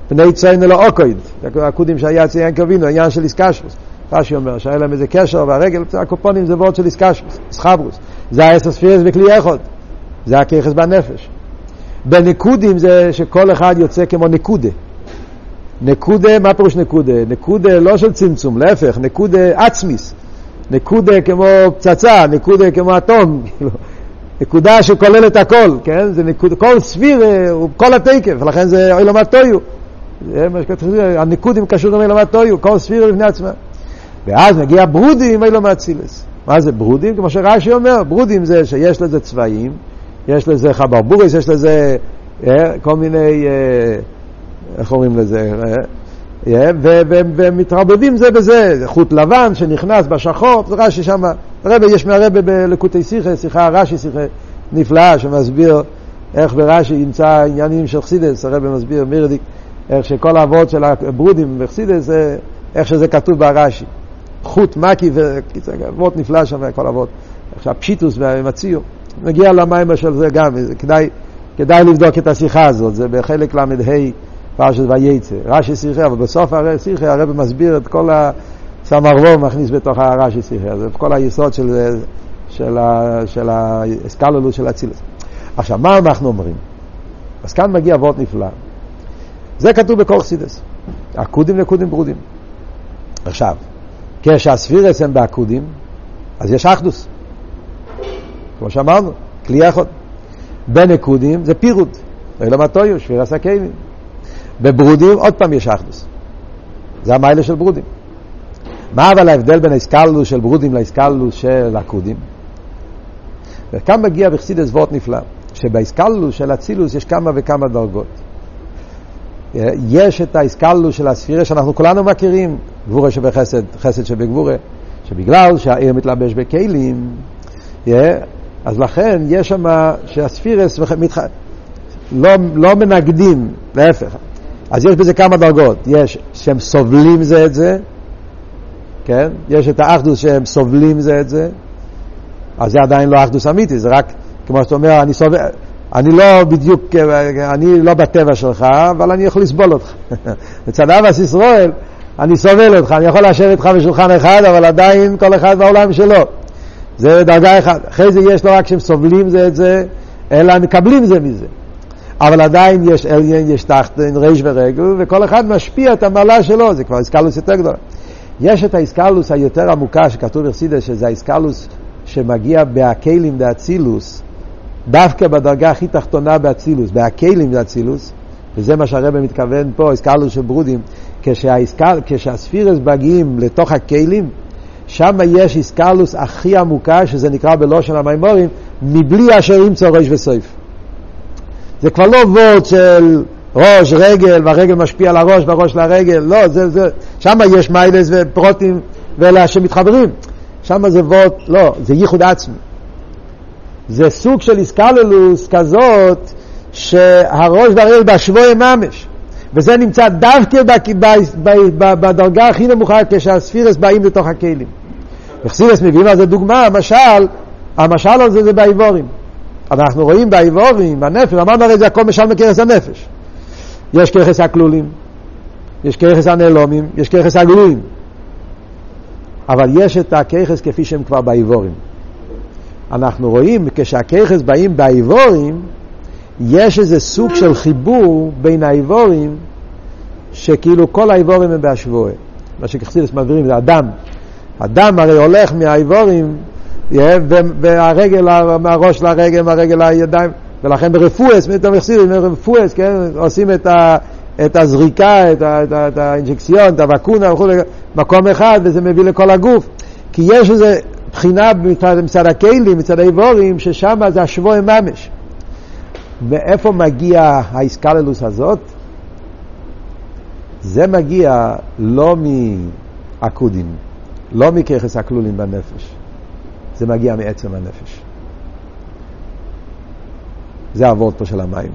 פני ציינו לא אוקויד, עקודים שהיה אצל יין קווינו, העניין של איסקשרוס. רש"י אומר שהיה להם איזה קשר והרגל, הקופונים זה וורד של איסקשרוס, איסחברוס. זה האסר ספירס בכלי אחד, זה הכיחס בנפש. בנקודים זה שכל אחד יוצא כמו נקודה. נקודה, מה פירוש נקודה? נקודה לא של צמצום, להפך, נקודה עצמיס. נקודה כמו פצצה, נקודה כמו אטום, כאילו, נקודה שכוללת הכל, כן? זה נקודה, כל סביר הוא כל התקף, לכן זה אילמת טויו. זה מה שכתוב, הניקודים קשורים אילמת טויו, כל סביר לפני עצמם. ואז מגיע ברודים אילמת צילס. מה זה ברודים? כמו שרש"י אומר, ברודים זה שיש לזה צבעים, יש לזה חברבורס, יש לזה אה, כל מיני, אה, איך אומרים לזה? אה, ומתרבבים זה בזה, חוט לבן שנכנס בשחור, זה רש"י שם, הרבי, יש מהרבי בלקוטי שיחה, שיחה רש"י, שיחה נפלאה שמסביר איך ברש"י ימצא עניינים של חסידס, הרבי מסביר מירדיק, איך שכל האבות של הברודים בחסידס, איך שזה כתוב ברש"י. חוט מקי, אבות נפלא שם, כל אבות. עכשיו פשיטוס ומציאו. נגיע למים של זה גם, כדאי לבדוק את השיחה הזאת, זה בחלק ל"ה. פרשת וייצא. רש"י שיחה, אבל בסוף השיחה הרב מסביר את כל הסמרבו מכניס בתוך הרש"י שיחה, זה כל היסוד של, של, של האסקלולוס של אצילוס. עכשיו, מה אנחנו אומרים? אז כאן מגיע וורט נפלא. זה כתוב בכל חסידס. עקודים נקודים ברודים. עכשיו, כשהספירס הם בעקודים, אז יש אחדוס. כמו שאמרנו, כלי אחד. בנקודים זה פירוד. אלא מטויו, שפירס הקיימים. בברודים עוד פעם יש אחדוס. זה המיילה של ברודים. מה אבל ההבדל בין האסקלוס של ברודים לאסקלוס של עקודים? וכאן מגיע בחסידס וורט נפלא, שבאסקלוס של אצילוס יש כמה וכמה דרגות. יש את האסקלוס של הספירה שאנחנו כולנו מכירים, גבורה שבחסד, חסד שבגבורה, שבגלל שהעיר מתלבש בכלים, אז לכן יש שם שהספירס מתח... לא, לא מנגדים, להפך, אז יש בזה כמה דרגות. יש שהם סובלים זה את זה, כן? יש את האחדוס שהם סובלים זה את זה, אז זה עדיין לא אחדוס אמיתי, זה רק, כמו שאתה אומר, אני סובל, אני לא בדיוק, אני לא בטבע שלך, אבל אני יכול לסבול אותך. מצד אבס ישראל, אני סובל אותך, אני יכול לשבת איתך בשולחן אחד, אבל עדיין כל אחד בעולם שלו. זה דרגה אחת. אחרי זה יש לא רק שהם סובלים זה את זה, אלא מקבלים זה מזה. אבל עדיין יש עליין, יש תחתן, ריש ורגל, וכל אחד משפיע את המעלה שלו, זה כבר איסקלוס יותר גדול. יש את האיסקלוס היותר עמוקה שכתוב בחסידס, שזה האיסקלוס שמגיע בהקלים באצילוס, דווקא בדרגה הכי תחתונה באצילוס, בהקלים באצילוס, וזה מה שהרבא מתכוון פה, איסקלוס של ברודים, כשהאיסקל, כשהספירס מגיעים לתוך הקלים, שם יש איסקלוס הכי עמוקה, שזה נקרא בלושן המימורים, מבלי אשר ימצא ראש וסויף. זה כבר לא וורד של ראש, רגל, והרגל משפיע על הראש והראש לרגל, לא, זה, זה, שם יש מיילס ופרוטים ואלה שמתחברים. שם זה וורד, לא, זה ייחוד עצמי. זה סוג של איסקללוס כזאת שהראש והרגל בהשווי ממש. וזה נמצא דווקא בדרגה הכי נמוכה כשהספירס באים לתוך הכלים. וחסירס מביאים על זה דוגמה, המשל, המשל הזה זה באיבורים. אנחנו רואים באיבורים, בנפש, אמרנו הרי זה הכל משל מכרס הנפש. יש כרס הכלולים, יש כרס הנעלומים, יש כרס הגלויים. אבל יש את הכרס כפי שהם כבר באיבורים. אנחנו רואים כשהכרס באים באיבורים, יש איזה סוג של חיבור בין האיבורים, שכאילו כל האיבורים הם בהשבועה. מה שכחסידס מבהירים זה אדם. אדם הרי הולך מהאיבורים והרגל, מהראש לרגל, מהרגל לידיים, ולכן ברפואס, ברפואס, כן, עושים את, ה, את הזריקה, את, ה, את, ה, את האינג'קציון, את הוואקונה וכו', מקום אחד, וזה מביא לכל הגוף. כי יש איזו בחינה מצד, מצד הכלים, מצד האיבורים, ששם זה השבוע ממש. מאיפה מגיע האיסקללוס הזאת? זה מגיע לא מעקודים, לא מככס הכלולים בנפש. זה מגיע מעצם הנפש. זה הוורד פה של המים.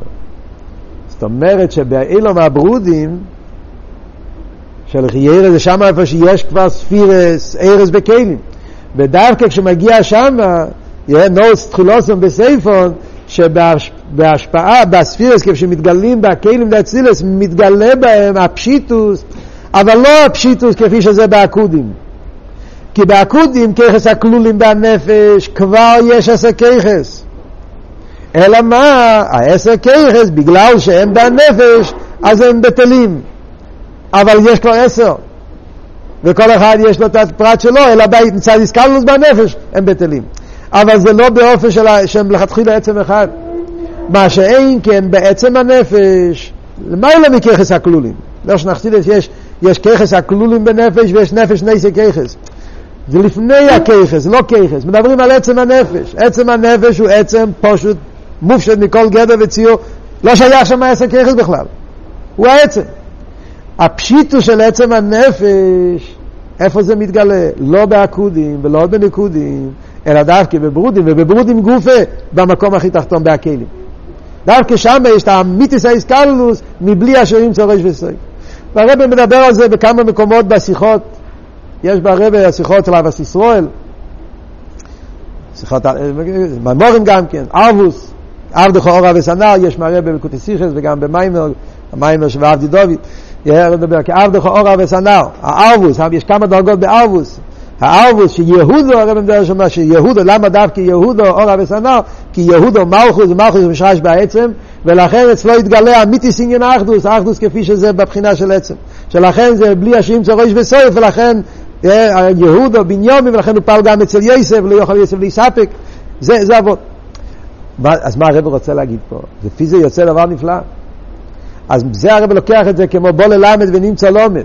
זאת אומרת שבאילום הברודים, של חיירה זה שם איפה שיש כבר ספירס, ארז בכלים. ודווקא כשמגיע שם, נוס תחולוסום בסייפון, שבהשפעה, בספירס, כשמתגלים בכלים והצילס, מתגלה בהם הפשיטוס, אבל לא הפשיטוס כפי שזה באקודים. כי באקודים, ככס הכלולים בנפש, כבר יש עשר ככס. אלא מה? העשר ככס, בגלל שהם בנפש, אז הם בטלים. אבל יש כבר עשר. וכל אחד יש לו את הפרט שלו, אלא מצד איסקלוס בנפש, הם בטלים. אבל זה לא באופן של, שהם לכתחילה עצם אחד. מה שאין כן בעצם הנפש, למעלה מככס הכלולים. לא שנחסידס יש, יש ככס הכלולים בנפש ויש נפש נסי ככס. זה לפני הככס, זה לא ככס. מדברים על עצם הנפש. עצם הנפש הוא עצם פשוט מופשט מכל גדר וציור. לא שייך שם עשר ככס בכלל. הוא העצם. הפשיטוס של עצם הנפש, איפה זה מתגלה? לא בעקודים ולא בנקודים, אלא דווקא בברודים, ובברודים גופה במקום הכי תחתון בהכלים. דווקא שם יש את המיתיס האיסקלוס מבלי אשר ימצא ראש. והרבא מדבר על זה בכמה מקומות בשיחות. יש ברבא השיחות של אבס ישראל, שיחות, ממורים גם כן, ארבוס, עבדך אורה וסנר, יש מהרבא בקוטיסיכס וגם במיימר, המיימר של עבדי דוד. מדבר כעבדך אורה וסנר, הארבוס, יש כמה דרגות בארבוס. הארבוס שיהודו, הרב מדבר שם שיהודו, למה דווקא יהודו אורה וסנר? כי יהודו מלכוס ומלכוס משרש בעצם, ולכן אצלו יתגלה אמיתיס עניין האחדוס, האחדוס כפי שזה בבחינה של עצם. שלכן זה בלי השם צורש וסויף, ולכן יהודו בניומי, ולכן הוא פעל גם אצל יסף, לא יוכל יסף להיספק. זה, זה. אז מה הרב רוצה להגיד פה? לפי זה יוצא דבר נפלא. אז זה הרב לוקח את זה כמו בוא ללמד ונמצא לומד.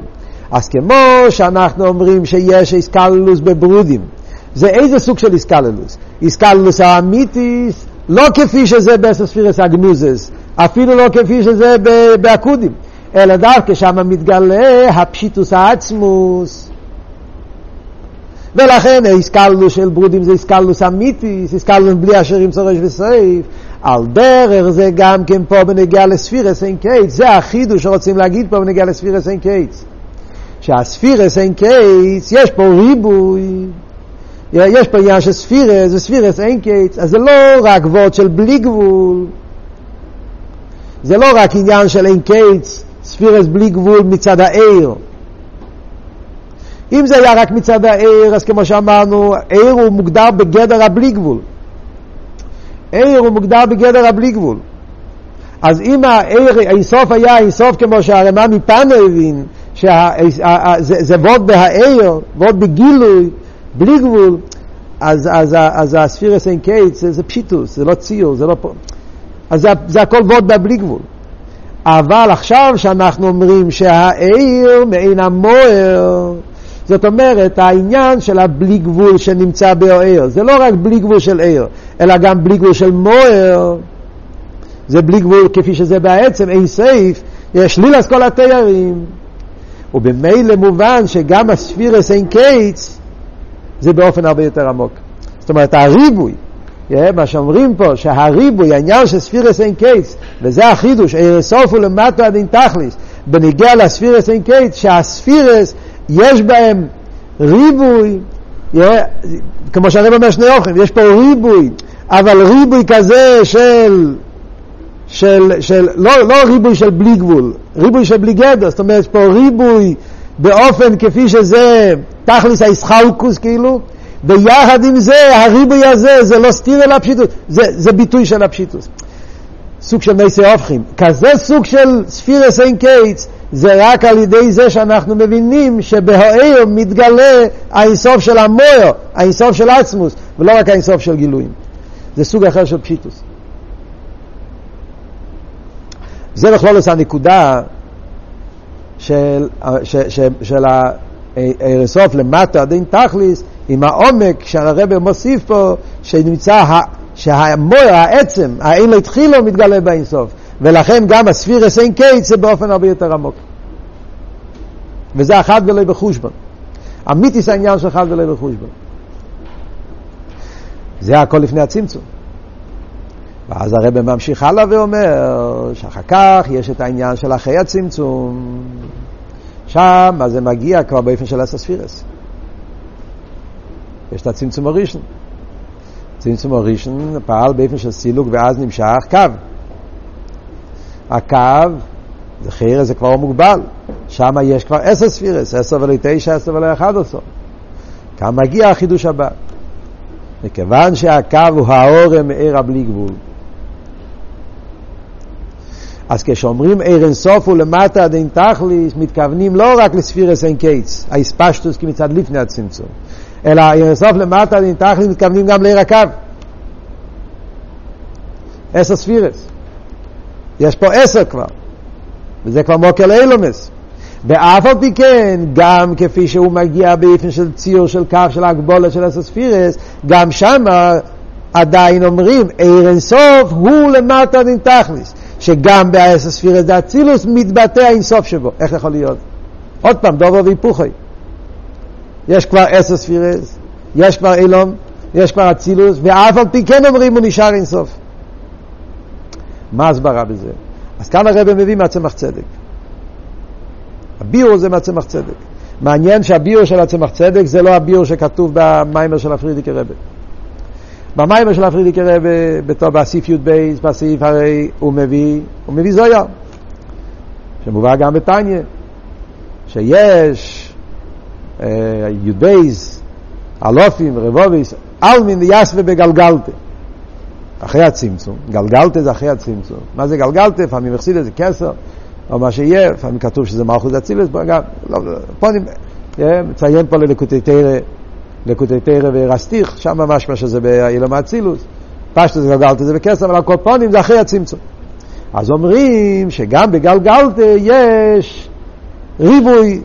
אז כמו שאנחנו אומרים שיש התכללות בברודים, זה איזה סוג של התכללות? התכללות האמיתית, לא כפי שזה בספירות הגנוזות, אפילו לא כפי שזה בעקודים, אלא דווקא שם מתגלה פשיטות העצמות. ולכן התכללות של ברודים זה התכללות אמיתית, התכללות בלי אשר עם צורש וסעיף. על דרך זה גם כן פה בנגיעה לספירות אין קץ, זה החידוש שרוצים להגיד פה בנגיעה לספירות אין קץ. שהספירס אין קייץ, יש פה ריבוי, יש פה עניין של ספירס, וספירס אין קייץ, אז זה לא רק וורד של בלי גבול, זה לא רק עניין של אין קייץ, ספירס בלי גבול מצד העיר. אם זה היה רק מצד העיר, אז כמו שאמרנו, עיר הוא מוגדר בגדר הבלי גבול. עיר הוא מוגדר בגדר הבלי גבול. אז אם העיר, האינסוף היה האינסוף כמו שהרמ"א מפנו הבין, שזה וורד בהעיר, וורד בגילוי, בלי גבול, אז, אז, אז הספירס אין קייטס זה, זה פשיטוס, זה לא ציור, זה לא פה. אז זה, זה הכל וורד בלי גבול. אבל עכשיו שאנחנו אומרים שהעיר מעין המוער, זאת אומרת, העניין של הבלי גבול שנמצא בעיר, זה לא רק בלי גבול של עיר, אלא גם בלי גבול של מוער, זה בלי גבול כפי שזה בעצם, אין סייף, יש לילס כל התיירים. ובמילא מובן שגם הספירס אין קייץ זה באופן הרבה יותר עמוק. זאת אומרת, הריבוי, מה שאומרים פה, שהריבוי, העניין של ספירס אין קייץ, וזה החידוש, סוף ולמטו עד אין תכליס, בניגיע לספירס אין קייץ, שהספירס יש בהם ריבוי, כמו שהרב אומר שני אוכל, יש פה ריבוי, אבל ריבוי כזה של של, של לא, לא ריבוי של בלי גבול, ריבוי של בלי גדר, זאת אומרת, יש פה ריבוי באופן כפי שזה תכלס הישחלקוס כאילו, ויחד עם זה, הריבוי הזה, זה לא סתיר אל הפשיטוס, זה, זה ביטוי של הפשיטוס. סוג של מייסי הופכים. כזה סוג של ספירס אין קייטס, זה רק על ידי זה שאנחנו מבינים שבהאיר מתגלה האינסוף של המויר, האינסוף של עצמוס, ולא רק האינסוף של גילויים. זה סוג אחר של פשיטוס. זה בכלול עושה הנקודה של, של, של, של הארסוף למטה עד אין תכליס, עם העומק שהרבא מוסיף פה, שנמצא שהמויר, העצם, האין התחילו מתגלה באינסוף. ולכן גם הספירס אין קייט זה באופן הרבה יותר עמוק. וזה אחד ולא בחושבון. אמיתיס העניין של אחד ולא בחושבון. זה הכל לפני הצמצום. ואז הרב ממשיך הלאה ואומר שאחר כך יש את העניין של אחרי הצמצום. שם זה מגיע כבר באופן של אסספירס. יש את הצמצום הראשון. צמצום הראשון פעל באופן של סילוק ואז נמשך קו. הקו, זה חיר, זה כבר מוגבל. שם יש כבר עשר ספירס, עשר ולא תשע, עשר ולא אחד עשר. כאן מגיע החידוש הבא. מכיוון שהקו הוא האורם מעיר הבלי גבול. אז כשאומרים עיר אינסוף ולמטה עד אין תכליס, מתכוונים לא רק לספירס אין קייץ, האספשטוס כמצד לפני הצמצום, אלא אינסוף למטה תכליס מתכוונים גם לעיר הקו. עשר ספירס. יש פה עשר כבר, וזה כבר מוקר אילומס. ואף על פי כן, גם כפי שהוא מגיע באופן של ציור של קו של הגבולת של עשר ספירס, גם שמה עדיין אומרים, עיר אינסוף הוא למטה דין תכליס. שגם בעשר ספירס דה אצילוס מתבטא האינסוף שבו. איך יכול להיות? עוד פעם, דובר והיפוכי. יש כבר עשר ספירס, יש כבר אילום, יש כבר אצילוס, ואף על פי כן אומרים הוא נשאר אינסוף. מה ההסברה בזה? אז כאן הרב מביא מהצמח צדק. הביור זה מהצמח צדק. מעניין שהביור של הצמח צדק זה לא הביור שכתוב במיימר של הפרידיקי רבי. במיימר של הפרידיקי רבי, בתור בסעיף י"ב, בסעיף הרי הוא מביא, הוא מביא זויה, שמובא גם בתניא, שיש אה, י"ב, אלופים, רבוביס, אלמין יסווה בגלגלתה. אחרי הצמצום, גלגלתה זה אחרי הצמצום. מה זה גלגלתה? לפעמים החסיד זה כסר, או מה שיהיה, לפעמים כתוב שזה מלכות אצילס, גם, לא, פה אני מציין פה ללקוטי תרא, לקוטי תרא ורסטיך, שם ממש מה שזה באילום האצילוס. פשטו זה גלגלתה זה בכסר, אבל הקופונים זה אחרי הצמצום. אז אומרים שגם בגלגלתה יש ריבוי,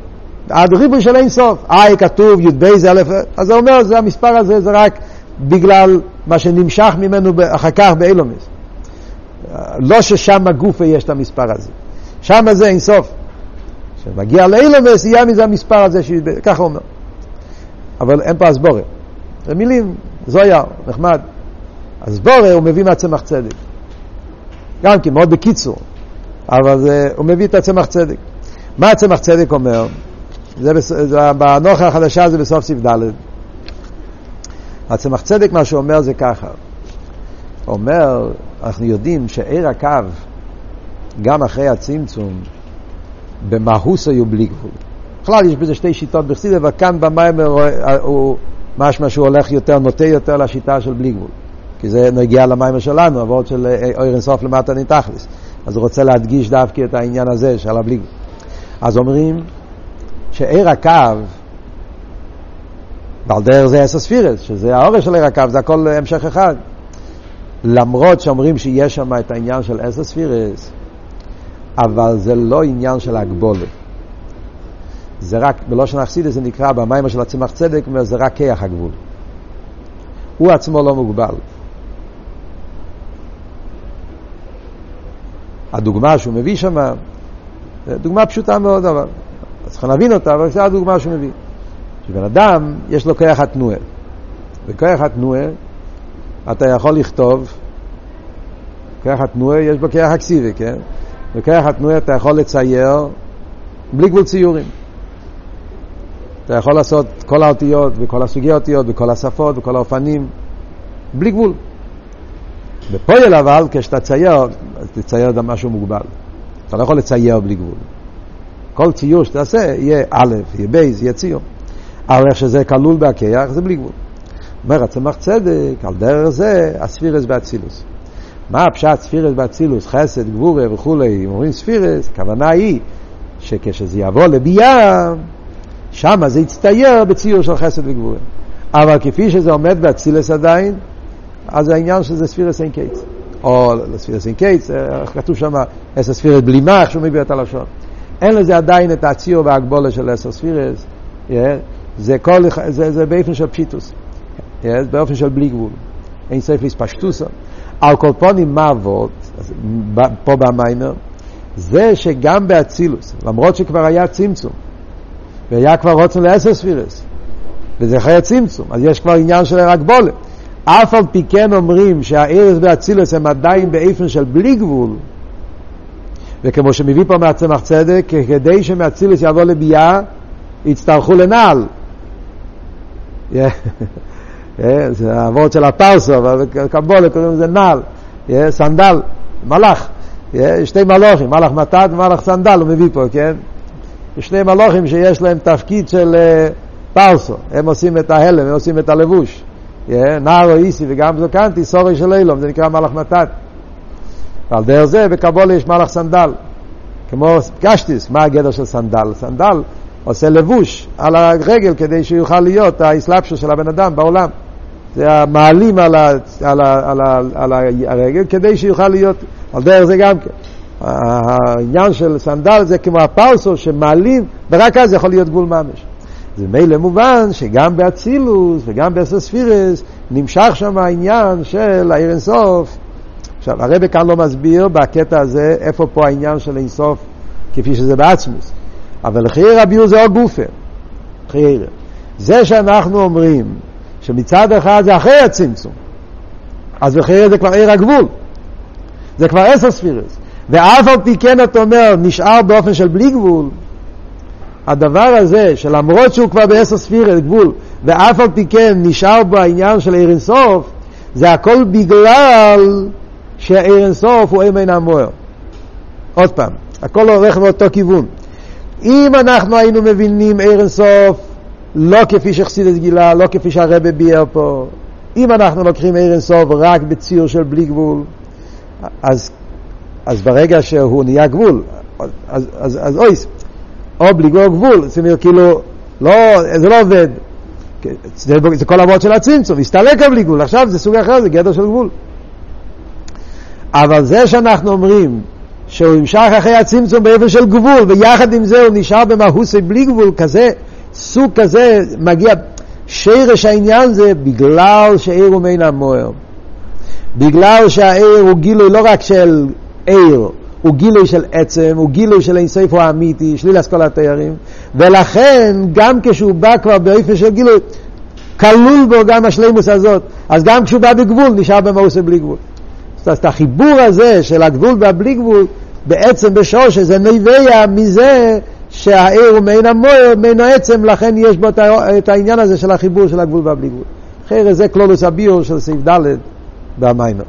עד ריבוי של אין סוף. אה, כתוב י"ב זה אלף, אז זה אומר, זה המספר הזה זה רק בגלל מה שנמשך ממנו אחר כך באילומס. לא ששם הגופה יש את המספר הזה. שם זה אין סוף. כשמגיע לאילומס יהיה מזה המספר הזה, ש... ככה הוא אומר. אבל אין פה הסבורה. זה מילים, זויה, נחמד. הסבורה הוא מביא מהצמח צדק. גם כן, מאוד בקיצור. אבל זה, הוא מביא את הצמח צדק. מה הצמח צדק אומר? זה, זה בנוחה החדשה זה בסוף סעיף ד'. הצמח צדק מה שהוא אומר זה ככה, אומר, אנחנו יודעים שעיר הקו, גם אחרי הצמצום, במהוס היו בלי גבול. בכלל יש בזה שתי שיטות בחסידה, אבל כאן במיימר הוא משמע שהוא הולך יותר, נוטה יותר לשיטה של בלי גבול. כי זה נגיע למיימר שלנו, עבוד של אור אינסוף למטה ניתכלס. אז הוא רוצה להדגיש דווקא את העניין הזה של הבלי גבול. אז אומרים שעיר הקו ועל דרך זה אסא ספירס, שזה האורש של הקו, זה הכל המשך אחד. למרות שאומרים שיש שם את העניין של אסא ספירס, אבל זה לא עניין של הגבולת. זה רק, בלושן אכסידס זה נקרא במים של הצמח צדק, זה רק כיח הגבול. הוא עצמו לא מוגבל. הדוגמה שהוא מביא שם, דוגמה פשוטה מאוד, אבל צריכים להבין אותה, אבל זו הדוגמה שהוא מביא. שבן אדם יש לו כוח התנועה. בכוח התנועה אתה יכול לכתוב, כוח התנועה יש בו כוח הכסיבי, כן? בכוח התנועה אתה יכול לצייר בלי גבול ציורים. אתה יכול לעשות כל האותיות וכל הסוגי האותיות וכל השפות וכל האופנים בלי גבול. בפועל אבל כשאתה צייר, אז תצייר גם משהו מוגבל. אתה לא יכול לצייר בלי גבול. כל ציור שתעשה יהיה א', יהיה ב', יהיה ציור. אבל איך שזה כלול בהכוח זה בלי גבול. אומר הצמח צדק, על דרך זה הספירות באצילות. מה הפשט ספירות באצילות, חסד, גבורה וכולי, אם אומרים ספירות, הכוונה היא שכשזה יבוא לביאה, שם זה יצטייר בציור של חסד וגבורה. אבל כפי שזה עומד באצילס עדיין, אז העניין שזה ספירס אין קיץ. או ספירס אין קיץ, כתוב שם עשר ספירס בלימה, איך שהוא מביא את הלשון. אין לזה עדיין את הציור וההגבולה של עשר ספירס. זה, כל, זה, זה באופן של פשיטוס, באופן של בלי גבול. אין סוף להספשטוסו. על כל פונים מה עבוד, פה במיימר, זה שגם באצילוס, למרות שכבר היה צמצום, והיה כבר רוצן לעשר ספירס, וזה אחרי הצמצום, אז יש כבר עניין של הגבולת. אף על פי כן אומרים שהארז והצילוס הם עדיין באיפן של בלי גבול, וכמו שמביא פה מהצמח צדק, כדי שמאצילוס יבוא לביאה, יצטרכו לנעל. [LAUGHS] זה העבוד של הפרסו, אבל קבולה קוראים לזה נעל, סנדל, מלאך, שתי מלוכים, מלאך מתת ומלאך סנדל הוא מביא פה, כן? שני מלוכים שיש להם תפקיד של אה, פרסו, הם עושים את ההלם, הם עושים את הלבוש. נער או איסי וגם זוקנתי, סורי של אילום, זה נקרא מלאך מתת. ועל דרך זה בקבולה יש מלאך סנדל. כמו קשטיס, מה הגדר של סנדל? סנדל עושה לבוש על הרגל כדי שהוא יוכל להיות האסלאפשו של הבן אדם בעולם. זה המעלים על, ה, על, ה, על, ה, על הרגל כדי שיוכל להיות, על דרך זה גם כן. העניין של סנדל זה כמו הפרסו שמעלים, ורק אז יכול להיות גבול ממש. זה מילא מובן שגם באצילוס וגם באסספירס נמשך שם העניין של העיר אינסוף. עכשיו, הרב כאן לא מסביר בקטע הזה איפה פה העניין של אינסוף כפי שזה בעצמוס. אבל חייר הביור זה עוד גופה. חייר. זה שאנחנו אומרים שמצד אחד זה אחרי הצמצום, אז בחייר זה כבר עיר הגבול. זה כבר עשר ספירס. ואף על פי כן אתה אומר, נשאר באופן של בלי גבול, הדבר הזה, שלמרות שהוא כבר בעשר ספירס גבול, ואף על פי כן נשאר בו העניין של עיר אינסוף, זה הכל בגלל שהעיר אינסוף הוא אמן המוער. עוד פעם, הכל הולך באותו כיוון. אם אנחנו היינו מבינים עיר אינסוף לא כפי שחסידס גילה, לא כפי שהרבא ביאר פה, אם אנחנו לוקחים עיר אינסוף רק בציור של בלי גבול, אז, אז ברגע שהוא נהיה גבול, אז, אז, אז, אז אויס, או בלי גבול, זאת אומרת, כאילו, לא, זה לא עובד. זה, זה כל המות של הצמצום, הסתלק בלי גבול, עכשיו זה סוג אחר, זה גדר של גבול. אבל זה שאנחנו אומרים שהוא ימשך אחרי הצמצום באופן של גבול, ויחד עם זה הוא נשאר במהוסי בלי גבול, כזה, סוג כזה, מגיע, שרש העניין זה בגלל שעיר הוא מן המוער. בגלל שהעיר הוא גילוי לא רק של עיר, הוא גילוי של עצם, הוא גילוי של אינסוף הוא האמיתי, שליל אסכולת תיירים, ולכן גם כשהוא בא כבר באופן של גילוי, כלול בו גם השלימוס הזאת, אז גם כשהוא בא בגבול נשאר במאוסה בלי גבול. אז את החיבור הזה של הגבול והבלי גבול, בעצם בשור שזה נביע מזה שהעיר הוא מעין המוער, מעין העצם, לכן יש בו את העניין הזה של החיבור של הגבול והבלי גבול. אחרי זה כלולוס הביור של סעיף ד' במיימר.